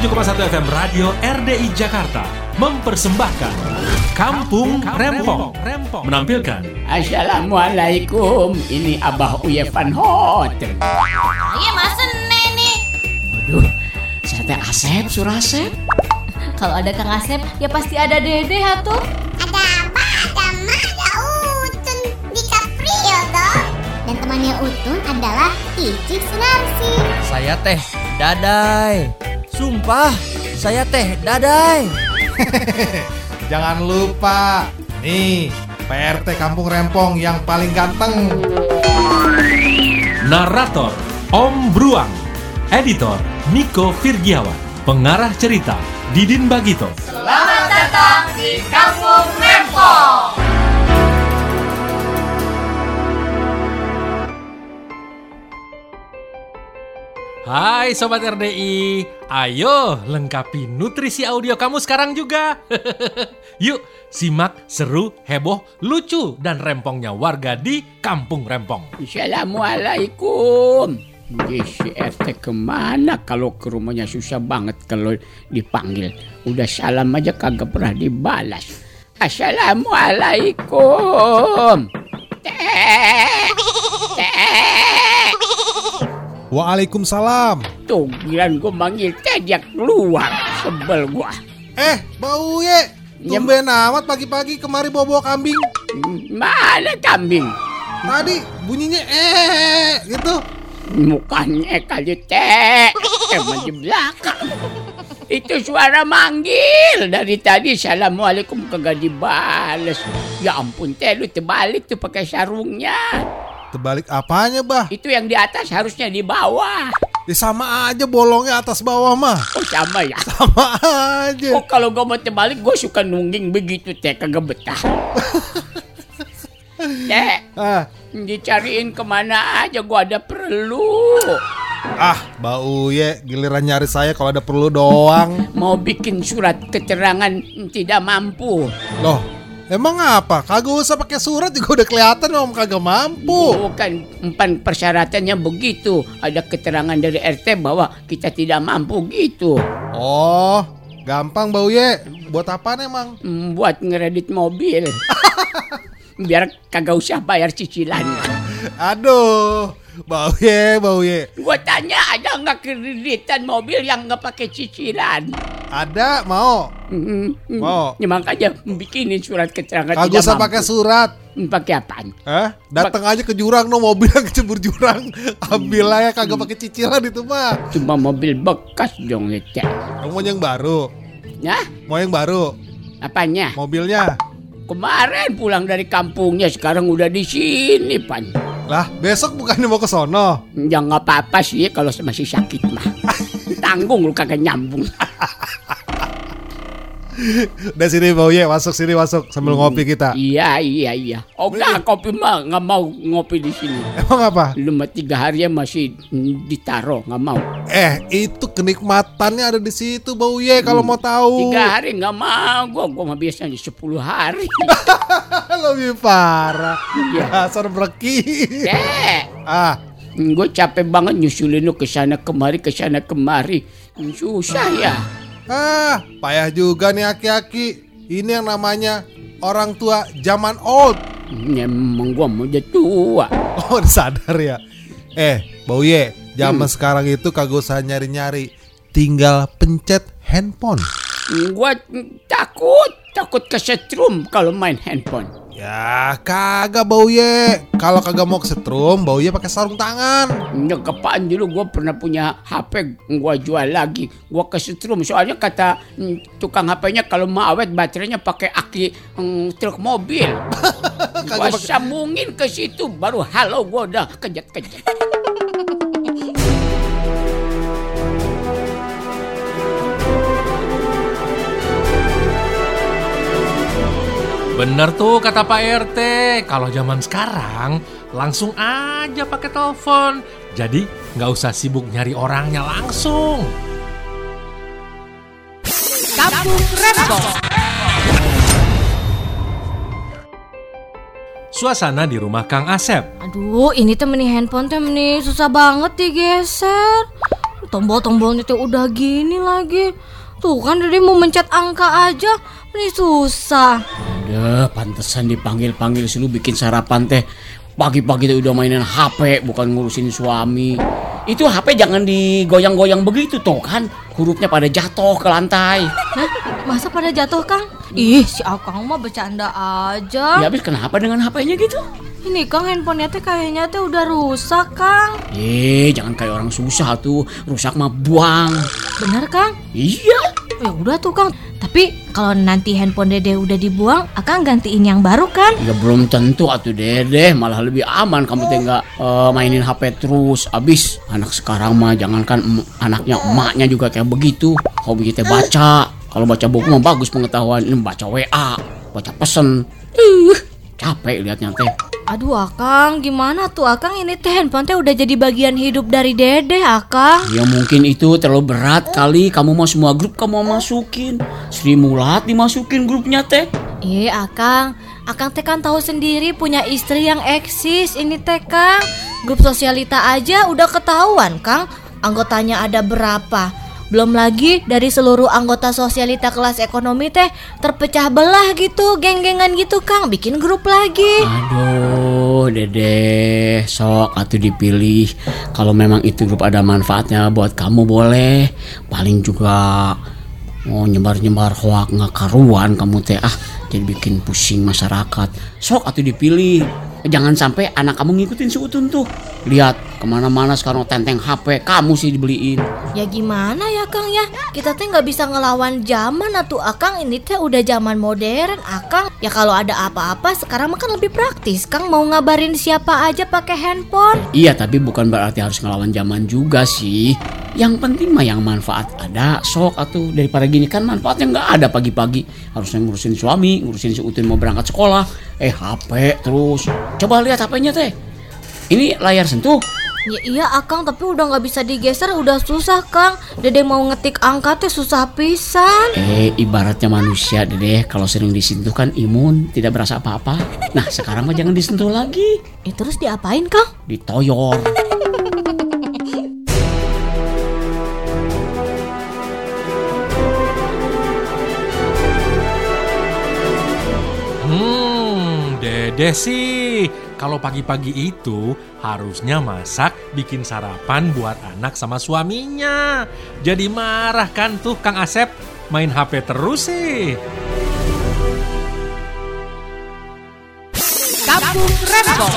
107,1 FM Radio RDI Jakarta mempersembahkan Kampung Rempong menampilkan Assalamualaikum, ini Abah Uye Van Hotel. Iya masa nih? Waduh, saya teh Asep, Surasep. Kalau ada Kang Asep, ya pasti ada Dede atuh. Ada apa? Ada Ma, ada Utun di Caprio dong. Dan temannya Utun adalah Ici Sunarsi. Saya teh Dadai. Sumpah, saya teh Dadai. Jangan lupa, nih PRT Kampung Rempong yang paling ganteng. Narator Om Bruang Editor Niko Virgiawan Pengarah cerita Didin Bagito Hai Sobat RDI Ayo lengkapi nutrisi audio kamu sekarang juga Yuk simak seru, heboh, lucu dan rempongnya warga di Kampung Rempong Assalamualaikum. Di si RT ke mana kalau ke rumahnya susah banget kalau dipanggil. Udah salam aja kagak pernah dibalas. Assalamualaikum. Teh. Teh. Waalaikumsalam. Tuh, giliran gue manggil dia keluar. Sebel gua. Eh, bau ye. Ya, Tumben amat pagi-pagi kemari bawa-bawa kambing. Mana kambing? Tadi bunyinya eh gitu. Mukanya kali teh Emang di belakang Itu suara manggil Dari tadi Assalamualaikum kagak dibales Ya ampun teh lu terbalik tuh pakai sarungnya Terbalik apanya, Bah? Itu yang di atas harusnya di bawah Ya sama aja bolongnya atas bawah mah. Oh sama ya Sama aja. Oh kalau gue mau terbalik gue suka nungging begitu teh kagak betah Teh Ah, dicariin ke mana aja gue ada perlu ah, bau ye. Giliran nyari saya kalau ada perlu doang. Mau bikin surat keterangan tidak mampu Loh, emang apa? Kagak usah pakai surat juga udah kelihatan om kagak mampu. Bukan empan persyaratannya begitu. Ada keterangan dari RT bahwa kita tidak mampu gitu. Oh, gampang bau ye. Buat apa emang? Hmm, Buat ngeredit mobil. Biar kagak usah bayar cicilannya. Aduh, bau ye, bau ye. Gua tanya ada nggak kreditan mobil yang nggak pakai cicilan? Ada mau? Hmm, hmm. Mau. Ya makanya bikinin surat keterangan Kagak tidak usah pakai surat. Hmm, Pakai apaan? Eh, datang aja ke jurang no mobil yang kecebur jurang. Ambil aja kagak pakai cicilan itu mah. Cuma mobil bekas dong ya. Kamu mau yang baru? Nah, Mau yang baru? apanya? Mobilnya? Kemarin pulang dari kampungnya sekarang udah di sini, Pan. Lah, besok bukannya mau ke sono? Ya nggak apa-apa sih kalau masih sakit mah. Tanggung lu kagak nyambung. Udah sini bau ye, masuk sini masuk sambil ngopi kita. Iya iya iya. Oh enggak kopi mah nggak mau ngopi di sini. Emang apa? Lu mah tiga hari masih mm, ditaro nggak mau. Eh, itu kenikmatannya ada di situ bau ye kalau mau tahu. Tiga hari nggak mau. Gua gua mah biasanya sepuluh hari. Lebih parah. Iya. Dasar breki. Eh, ah, gue capek banget nyusulin lu ke sana kemari ke sana kemari. Susah ya. Ah, payah juga nih aki-aki. Ini yang namanya orang tua zaman old. Emang gua mau jadi tua. Oh, sadar ya. Eh, bau ye, zaman sekarang itu kagak usah nyari-nyari. Tinggal pencet handphone. Gua takut, takut kesetrum kalau main handphone. Ya, kagak bau ye. Kalau kagak mau kesetrum, bau ye pakai sarung tangan. Ya kepaan dulu. Gue pernah punya HP gue jual lagi. Gue kesetrum. Soalnya kata mm, tukang HP-nya kalau mau awet baterainya pakai aki mm, truk mobil. Gue sambungin ke situ baru halo gue udah kejat-kejat Bener tuh kata Pak RT, kalau zaman sekarang langsung aja pakai telepon. Jadi nggak usah sibuk nyari orangnya langsung. Kampung Rempong. Suasana di rumah Kang Asep. Aduh, ini teh meni handphone teh meni susah banget digeser. tombol-tombolnya tuh udah gini lagi. Tuh kan Dede mau mencet angka aja, ini susah. Ada pantesan dipanggil-panggil sih lu bikin sarapan teh. Pagi-pagi tuh udah mainin HP bukan ngurusin suami. Itu HP jangan digoyang-goyang begitu tuh kan. Hurufnya pada jatuh ke lantai. Hah? Masa pada jatuh Kang? Ih, si Akang mah bercanda aja. Ya habis kenapa dengan HP-nya gitu? Ini Kang handphonenya teh kayaknya teh udah rusak Kang. Eh, jangan kayak orang susah tuh. Rusak mah buang. Bener Kang? Iya. Ya udah tuh Kang. Tapi kalau nanti handphone Dede udah dibuang, Akang gantiin yang baru kan? Ya belum tentu atuh dede, malah lebih aman kamu teh nggak eh, mainin HP terus. Abis anak sekarang mah jangankan em- anaknya emaknya juga kayak begitu. Hobinya teh baca. Kalau baca buku mah bagus pengetahuan. Ini baca WA, baca pesen. Ih, capek liatnya teh. Aduh Akang, gimana tuh Akang ini teh handphone teh udah jadi bagian hidup dari Dede Akang. Ya mungkin itu terlalu berat kali kamu mau semua grup kamu masukin. Sri Mulat dimasukin grupnya teh. Iya Akang, Akang teh kan tahu sendiri punya istri yang eksis ini teh Kang. Grup sosialita aja udah ketahuan Kang, anggotanya ada berapa. Belum lagi dari seluruh anggota sosialita kelas ekonomi teh terpecah belah gitu, geng-gengan gitu Kang, bikin grup lagi. Aduh, Dede, sok atuh dipilih. Kalau memang itu grup ada manfaatnya buat kamu boleh. Paling juga mau nyebar-nyebar hoak nggak karuan kamu teh ah jadi bikin pusing masyarakat. Sok atuh dipilih. Jangan sampai anak kamu ngikutin si Utun tuh. Lihat ke mana-mana sekarang tenteng HP kamu sih dibeliin. Ya gimana ya Kang ya? Kita teh nggak bisa ngelawan zaman atuh Akang ini teh udah zaman modern Akang. Ya kalau ada apa-apa sekarang mah kan lebih praktis Kang mau ngabarin siapa aja pakai handphone. Iya tapi bukan berarti harus ngelawan zaman juga sih Yang penting mah yang manfaat ada Sok atuh daripada gini kan manfaatnya nggak ada pagi-pagi Harusnya ngurusin suami Ngurusin si Utin mau berangkat sekolah Eh HP terus Coba lihat HP-nya teh Ini layar sentuh Ya iya Akang tapi udah nggak bisa digeser udah susah Kang. Dede mau ngetik angka teh susah pisan. Eh ibaratnya manusia deh Kalau sering disentuh kan imun Tidak berasa apa-apa Nah sekarang mah jangan disentuh lagi Eh terus diapain Kang? Ditoyor Hmm, Dede sih. Kalau pagi-pagi itu harusnya masak, bikin sarapan buat anak sama suaminya. Jadi marah kan tuh Kang Asep main HP terus sih. Kampung Rempong.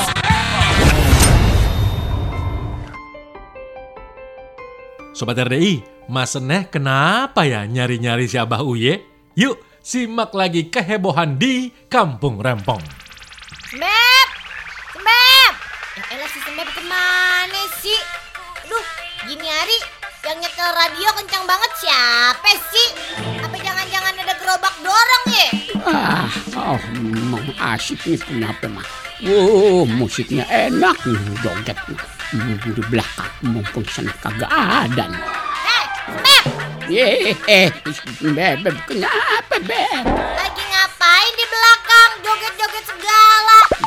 Sobat RDI, Mas Seneh kenapa ya nyari-nyari si Abah Uye? Yuk, simak lagi kehebohan di Kampung Rempong. Sembep! Sembep! Ya elah si Sembep ke mana sih? Aduh, gini hari yang nyetel radio kencang banget siapa sih? Apa jangan-jangan ada gerobak dorong ya? Ah, oh, emang asik nih punya HP mah. Wow, musiknya enak nih joget di belakang mumpung sana kagak ada nih. Hei, Sembep! Eh, eh, bebek kenapa beb?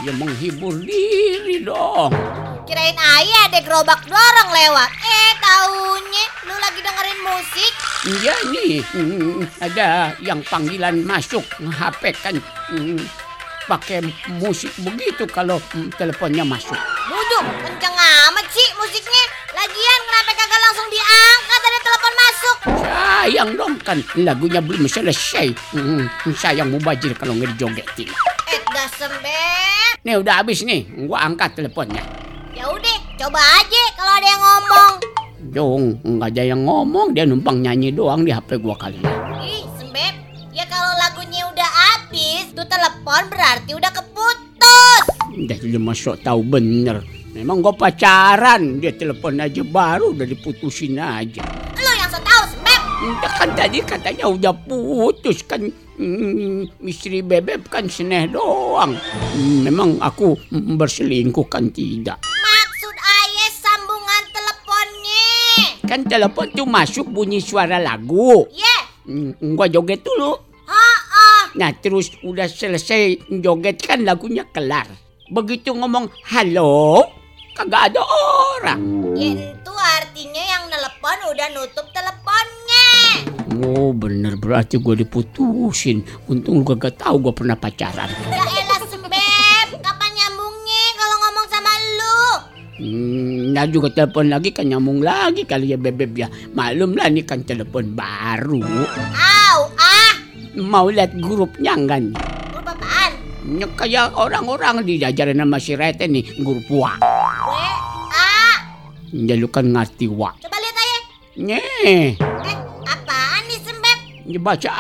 Ya menghibur diri dong. Kirain ayah ada gerobak dorong lewat. Eh, taunya lu lagi dengerin musik. Iya nih, hmm, ada yang panggilan masuk HP kan hmm, pakai musik begitu kalau hmm, teleponnya masuk. Bujuk, kenceng amat sih musiknya. Lagian kenapa kagak langsung diangkat ada telepon masuk? Sayang dong kan lagunya belum selesai. Hmm, sayang mubajir kalau nggak dijogetin. Eh, dah sembep. Nih udah habis nih, gua angkat teleponnya. Ya udah, coba aja kalau ada yang ngomong. Dong, nggak ada yang ngomong, dia numpang nyanyi doang di HP gua kali ya. Ih, sembep. Ya kalau lagunya udah habis, tuh telepon berarti udah keputus. Udah dia masuk tahu bener. Memang gua pacaran, dia telepon aja baru udah diputusin aja. Kan tadi katanya udah putus kan hmm, istri bebek kan seneh doang. Hmm, memang aku berselingkuh kan tidak. Maksud ayah sambungan teleponnya. Kan telepon tuh masuk bunyi suara lagu. Ye, Hmm, gua joget dulu. ha Nah terus udah selesai joget kan lagunya kelar. Begitu ngomong halo, kagak ada orang. Itu artinya yang nelpon telepon udah nutup teleponnya. Oh bener berarti gue diputusin. Untung lu kagak tahu gue pernah pacaran. Ya elah Sembeb, kapan nyambungnya kalau ngomong sama lu? Hmm, nah juga telepon lagi kan nyambung lagi kali ya bebeb ya. Maklum lah ini kan telepon baru. Au, ah, Mau lihat grupnya enggak nih? grup apaan? Ya, kayak orang-orang diajarin sama si Rete nih grup wa. W, A, Ya lu kan ngerti wa. coba lihat aja. Nyeh. Eh, baca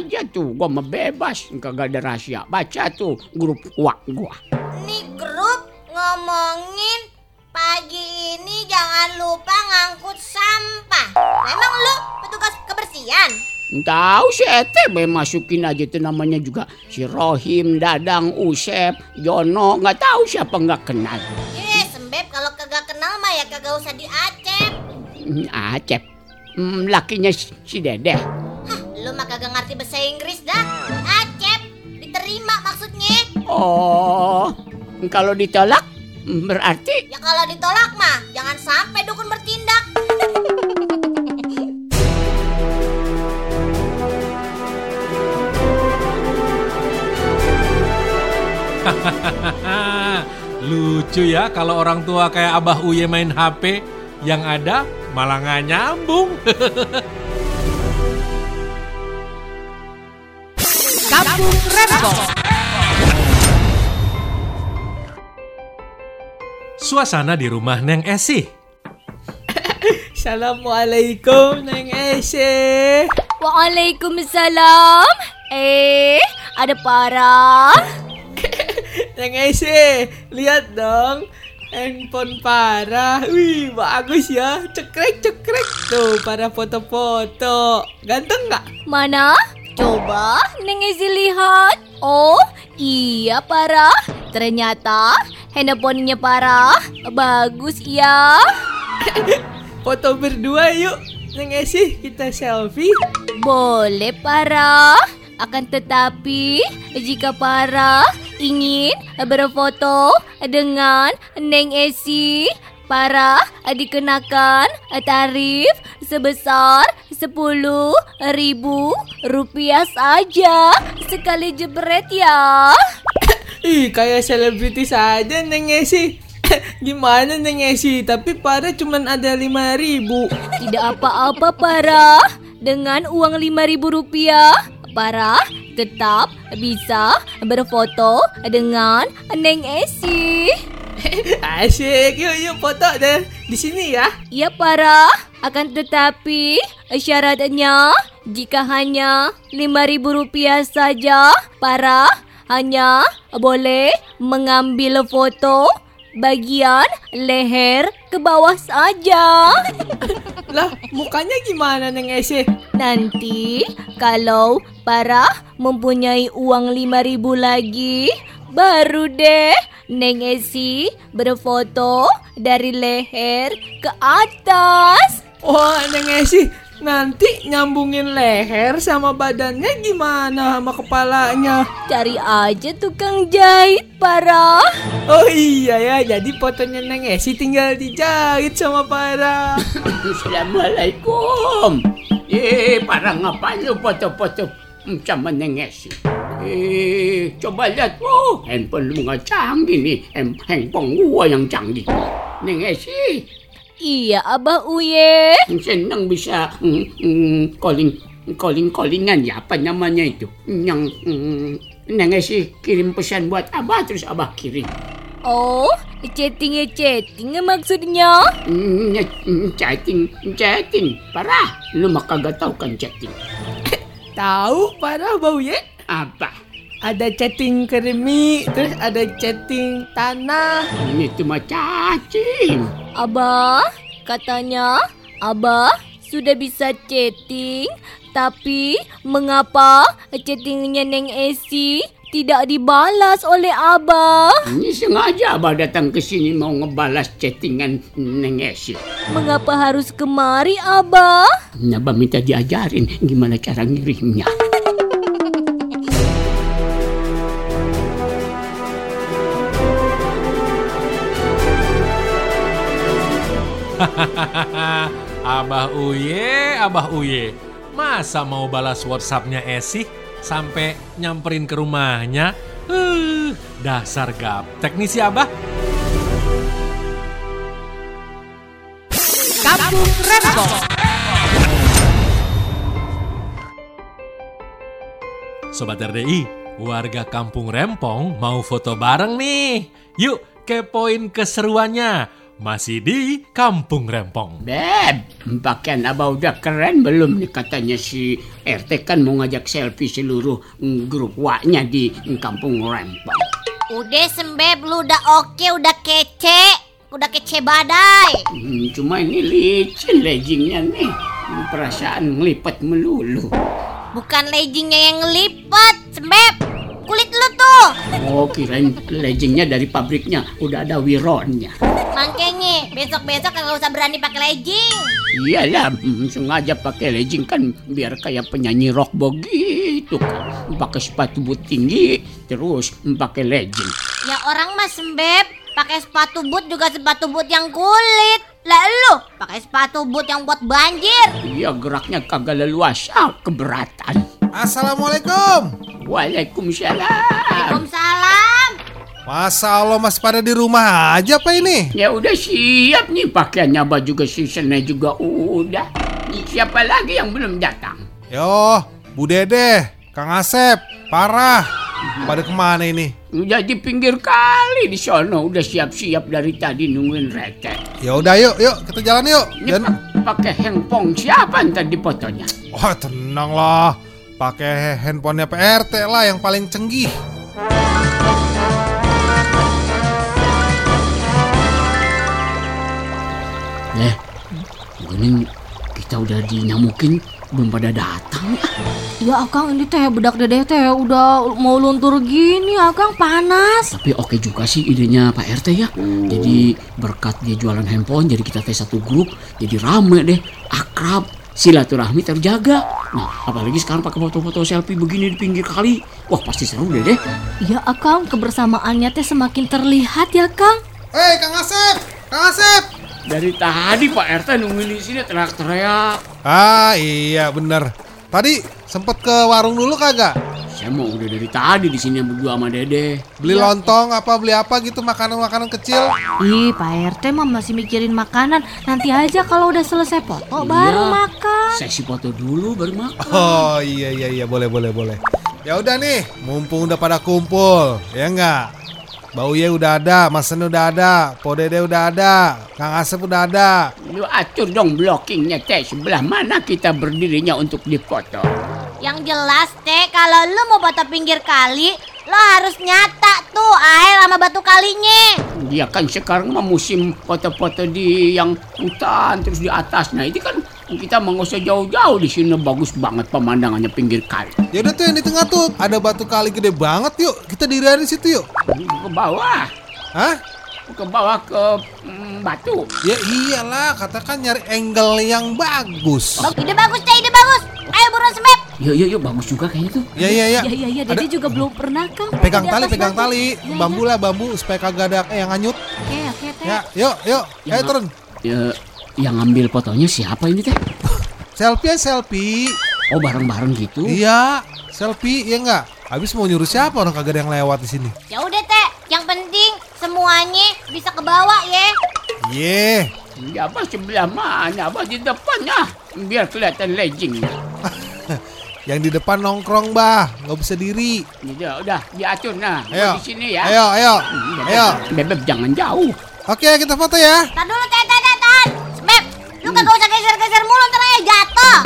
aja tuh, gua mah bebas, kagak ada rahasia. Baca tuh grup wa gua. Nih grup ngomongin pagi ini jangan lupa ngangkut sampah. Memang lu petugas kebersihan? Tahu si Ete masukin aja tuh namanya juga si Rohim, Dadang, Usep, Jono, nggak tahu siapa nggak kenal. Eh, Sembeb kalau kagak kenal mah ya kagak usah diacep. Hmm, Acep, hmm, lakinya si si Dede. Hah, lu mah kagak ngerti bahasa Inggris dah. Acep, diterima maksudnya. Oh, kalau ditolak hmm, berarti Ya kalau ditolak mah jangan sampai dukun bertindak. Lucu ya kalau orang tua kayak Abah Uye main HP, yang ada malah nggak nyambung. Suasana di rumah Neng Esi. Assalamualaikum Neng Ese. Waalaikumsalam. Eh, ada parah. Neng Ese, lihat dong. Handphone parah. Wih, bagus ya. Cekrek cekrek tuh para foto-foto. Ganteng nggak? Mana? Coba Neng Ezi lihat. Oh, iya parah. Ternyata handphonenya parah. Bagus ya. Foto berdua yuk. Neng Ese, kita selfie. Boleh parah. Akan tetapi jika parah ingin berfoto dengan Neng Esi, parah dikenakan tarif sebesar sepuluh ribu rupiah saja sekali jebret ya. Ih, kayak selebriti saja Neng Esi. Gimana Neng Esi? Tapi para cuman ada 5000 ribu. Tidak apa-apa parah. Dengan uang lima ribu rupiah, parah tetap bisa berfoto dengan Neng Esi. Asyik, yuk yuk foto deh di sini ya. Ya para, akan tetapi syaratnya jika hanya lima ribu rupiah saja, para hanya boleh mengambil foto bagian leher ke bawah saja. Lah, mukanya gimana Neng Ese? Nanti kalau para mempunyai uang lima ribu lagi, baru deh Neng Esi berfoto dari leher ke atas. Wah, Neng Esi, nanti nyambungin leher sama badannya gimana sama kepalanya? Cari aja tukang jahit para. Oh iya ya, jadi fotonya Neng Esi tinggal dijahit sama para. Assalamualaikum. Eh, para ngapain lu foto-foto sama Neng Esi? Eh, coba lihat. Oh, handphone lu nggak canggih nih. Hand- Handphone gua yang canggih. Neng Esi, Iya Abah Uye. senang bisa mm, mm, calling calling callingan ya apa namanya itu yang mm, Neng Esi kirim pesan buat abah terus abah kirim Oh, chatting chatting maksudnya? Mm, chatting chatting parah lu mah kagak tahu kan chatting Tahu para bau ya? apa Ada chatting kermi, terus ada chatting tanah. ini cuma cacing Abah, katanya Abah sudah bisa chatting, tapi mengapa chattingnya Neng Esi tidak dibalas oleh Abah? ini sengaja abah datang ke sini mau ngebalas chattingan Neng Esi Mengapa harus kemari Abah? Abah minta diajarin gimana cara ngirimnya Abah Uye, Abah Uye. Masa mau balas WhatsAppnya Esi sampai nyamperin ke rumahnya? Uh, dasar gaptek nih si Abah. Kampung Rempong. Sobat RDI, warga kampung Rempong mau foto bareng nih. Yuk kepoin keseruannya. Masih di Kampung Rempong. Beb, pakaian abah udah keren belum nih katanya si RT kan mau ngajak selfie seluruh grup waknya di kampung Rempong. Udah sembeb lu udah oke, udah kece. Udah kece badai. Hmm, cuma ini licin leggingnya nih. Perasaan ngelipet melulu. Bukan leggingnya yang ngelipet, sembeb. Kulit lu tuh. Oh kirain leggingnya dari pabriknya udah ada wironnya. Makanya besok-besok kagak usah berani pakai legging. Iyalah, mm, sengaja pakai legging kan biar kayak penyanyi rock begitu kan. Pakai sepatu boot tinggi terus pakai legging. Ya orang mah sembeb pakai sepatu boot juga sepatu boot yang kulit. Lah lu pakai sepatu boot yang buat banjir. Iya geraknya kagak leluasa keberatan. Assalamualaikum. Waalaikumsalam. Waalaikumsalam. Masa Allah masih pada di rumah aja apa ini? Ya udah siap nih pakaiannya abah juga seasonnya juga udah. Siapa lagi yang belum datang? Yo, Bu Dede, Kang Asep, Parah. Pada ke mana ini? Udah di pinggir kali di sono udah siap-siap dari tadi nungguin rete. Ya udah yuk, yuk kita jalan yuk. Dan pa- pakai handphone siapa ntar di fotonya? Wah tenang lah, pakai handphonenya PRT lah yang paling canggih. Eh, ini kita udah dinyamukin belum pada datang. Ya Akang ini teh bedak dedeh teh udah mau luntur gini Akang panas. Tapi oke juga sih idenya Pak RT ya. Jadi berkat dia jualan handphone, jadi kita teh satu grup, jadi rame deh, akrab, silaturahmi terjaga. Nah, apalagi sekarang pakai foto-foto selfie begini di pinggir kali. Wah, pasti seru deh deh. Ya Akang kebersamaannya teh semakin terlihat ya Kang. Hei Kang Asep, Kang Asep. Dari tadi Pak RT nungguin di sini teriak-teriak. Ah iya bener. Tadi sempet ke warung dulu kagak? Saya mau udah dari tadi di sini berdua sama Dede. Beli lontong apa beli apa gitu makanan-makanan kecil? Ih Pak RT mah masih mikirin makanan. Nanti aja kalau udah selesai foto baru Iya. makan. Sesi foto dulu baru makan. Oh iya iya iya boleh boleh boleh. Ya udah nih, mumpung udah pada kumpul, ya enggak? Bau Ye udah ada, Mas Sen udah ada, Po Dede udah ada, Kang Asep udah ada. Lu atur dong blockingnya teh sebelah mana kita berdirinya untuk difoto. Yang jelas teh kalau lu mau foto pinggir kali, lo harus nyata tuh air sama batu kalinya. Dia kan sekarang mah musim foto-foto di yang hutan terus di atas. Nah itu kan kita mau usah jauh-jauh di sini bagus banget pemandangannya pinggir kali. Ya udah tuh yang di tengah tuh, ada batu kali gede banget yuk. Kita dirian di situ yuk. Ke bawah, Hah? ke bawah ke mm, batu. Ya iyalah, katakan nyari angle yang bagus. Bang, ide bagus teh, ide bagus. Ayo buruan sembep. Yuk yuk yuk bagus juga kayaknya tuh. Ya ya ya. Ya ya ya Dede juga belum pernah Kang. Pegang tali, pegang tali. Ya, Bambu lah, bambu supaya kagak ada yang hanyut. Oke oke teh. Ya, yuk, yuk. Ya, Ayo turun. Ya, yang ngambil fotonya siapa ini teh? Selfie ya selfie. Oh bareng-bareng gitu. Iya, selfie ya enggak? Habis mau nyuruh siapa orang kagak ada yang lewat di sini? Ya udah teh, yang penting semuanya bisa ke bawah ya. Ye, Ya apa sebelah mana? Apa di depannya? Biar kelihatan legging. yang di depan nongkrong bah, nggak bisa diri. Udah, udah diatur nah. Ayo, di sini ya. ayo, ayo, Hmm, Bebek, ayo. Bebek jangan jauh. Oke, kita foto ya. Tar dulu teh, kagak usah geser-geser mulu ntar aja jatuh.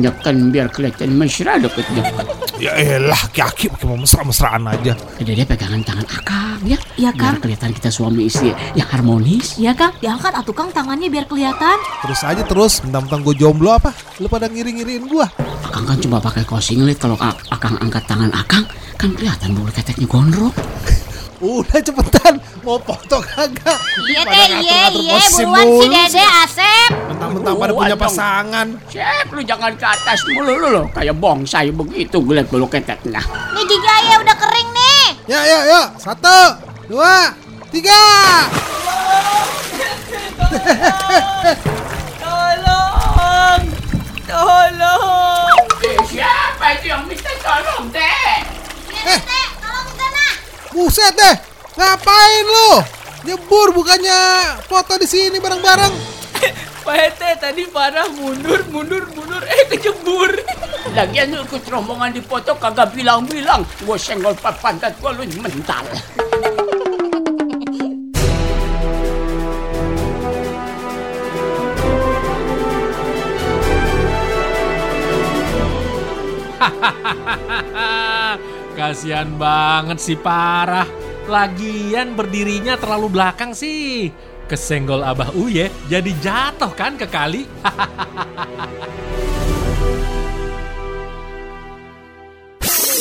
Ya kan biar kelihatan mesra deket-deket. Ya elah, kaki pakai mau mesra-mesraan aja. Udah dia pegangan tangan akang ya. Iya, Biar Kang. kelihatan kita suami istri yang harmonis. Iya Kang, diangkat atuh Kang tangannya biar kelihatan. Terus aja terus, mentang-mentang gue jomblo apa? Lu pada ngiri-ngiriin gua. Akang kan cuma pakai kaos singlet kalau ak- akang angkat tangan akang kan kelihatan bulu keteknya gondrong. Udah cepetan, mau foto kagak? Iya teh, iya, iya, buruan si Dede Asep. Mentang-mentang pada punya pasangan. Cep, lu jangan ke atas mulu lu loh, kayak bongsai begitu Gue liat bulu keteknya. Nih juga ya udah kering nih. Ya, ya, ya, satu, dua, tiga. Tolong, tolong. Eh, siapa itu yang minta tolong deh? Iya, eh, tolong sana. Buset deh, ngapain lo? Nyebur bukannya foto di sini bareng-bareng. Pak RT tadi parah mundur, mundur, mundur, eh kecebur. Lagian lu ikut rombongan di foto kagak bilang-bilang. Gua senggol pantat gua lu mental. Kasihan banget si parah. Lagian berdirinya terlalu belakang sih. Kesenggol Abah Uye jadi jatuh kan ke kali.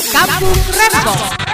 Kampung Rempong.